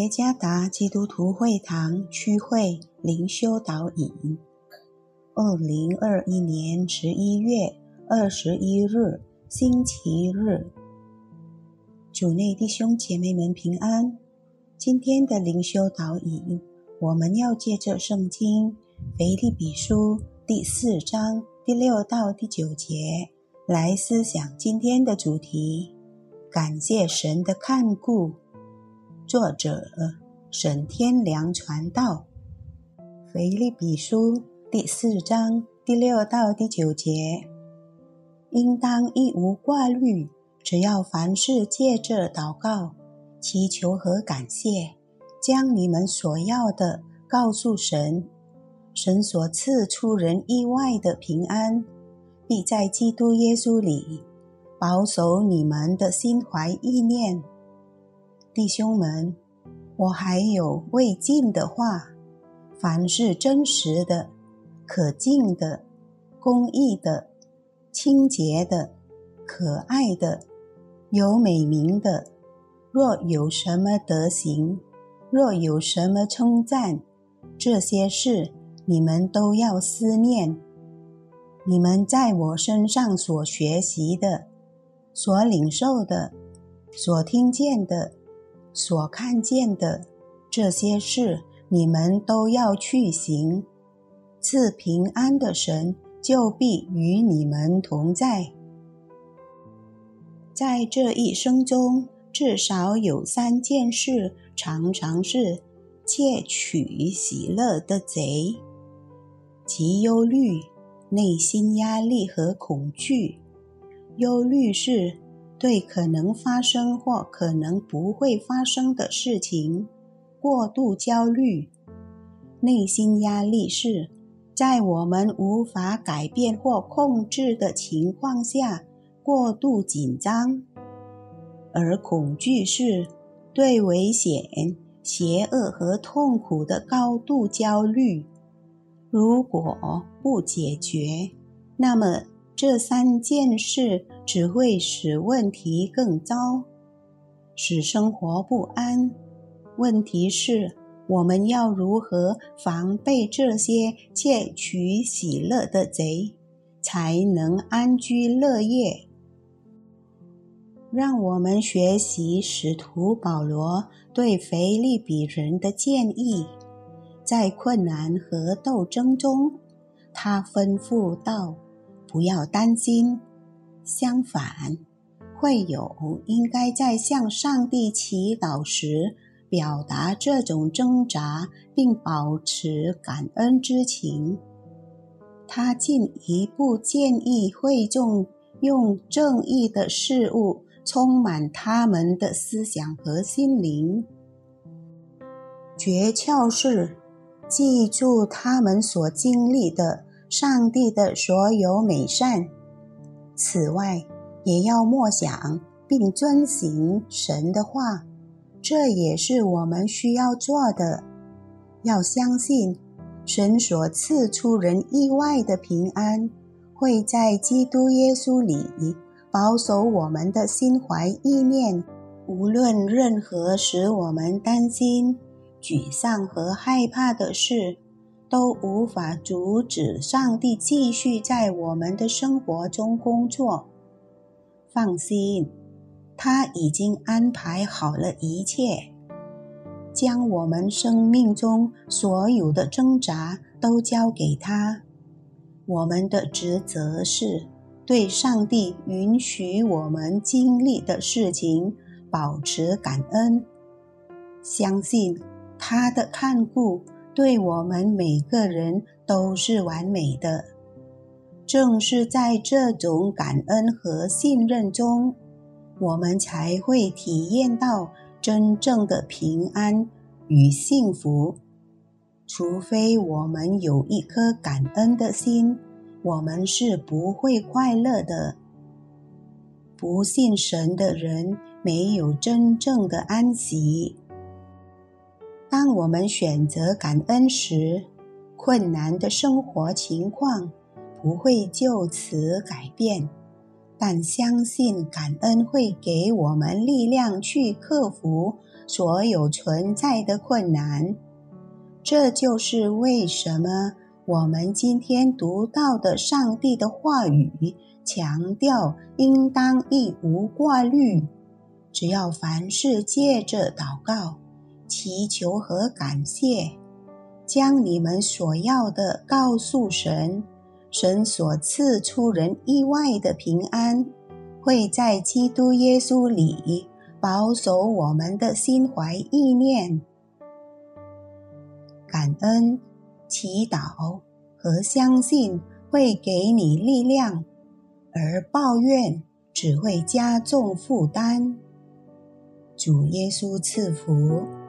耶加达基督徒会堂区会灵修导引，二零二一年十一月二十一日，星期日，主内弟兄姐妹们平安。今天的灵修导引，我们要借着圣经腓立比书第四章第六到第九节来思想今天的主题。感谢神的看顾。作者沈天良传道，《腓立比书》第四章第六到第九节，应当一无挂虑，只要凡事借着祷告、祈求和感谢，将你们所要的告诉神。神所赐出人意外的平安，必在基督耶稣里保守你们的心怀意念。弟兄们，我还有未尽的话：凡是真实的、可敬的、公义的、清洁的、可爱的、有美名的，若有什么德行，若有什么称赞，这些事你们都要思念。你们在我身上所学习的、所领受的、所听见的。所看见的这些事，你们都要去行。赐平安的神就必与你们同在。在这一生中，至少有三件事，常常是窃取喜乐的贼：即忧虑、内心压力和恐惧。忧虑是。对可能发生或可能不会发生的事情过度焦虑，内心压力是在我们无法改变或控制的情况下过度紧张，而恐惧是对危险、邪恶和痛苦的高度焦虑。如果不解决，那么。这三件事只会使问题更糟，使生活不安。问题是，我们要如何防备这些窃取喜乐的贼，才能安居乐业？让我们学习使徒保罗对腓利比人的建议，在困难和斗争中，他吩咐道。不要担心，相反，会有应该在向上帝祈祷时表达这种挣扎，并保持感恩之情。他进一步建议会众用正义的事物充满他们的思想和心灵。诀窍是记住他们所经历的。上帝的所有美善。此外，也要默想并遵行神的话，这也是我们需要做的。要相信神所赐出人意外的平安，会在基督耶稣里保守我们的心怀意念。无论任何使我们担心、沮丧和害怕的事。都无法阻止上帝继续在我们的生活中工作。放心，他已经安排好了一切，将我们生命中所有的挣扎都交给他。我们的职责是对上帝允许我们经历的事情保持感恩，相信他的看顾。对我们每个人都是完美的。正是在这种感恩和信任中，我们才会体验到真正的平安与幸福。除非我们有一颗感恩的心，我们是不会快乐的。不信神的人没有真正的安息。当我们选择感恩时，困难的生活情况不会就此改变，但相信感恩会给我们力量去克服所有存在的困难。这就是为什么我们今天读到的上帝的话语，强调应当一无挂虑，只要凡事借着祷告、祈求和感谢，将你们所要的告诉神，神所赐出人意外的平安，会在基督耶稣里保守我们的心怀意念。感恩、祈祷和相信会给你力量，而抱怨只会加重负担。主耶稣赐福。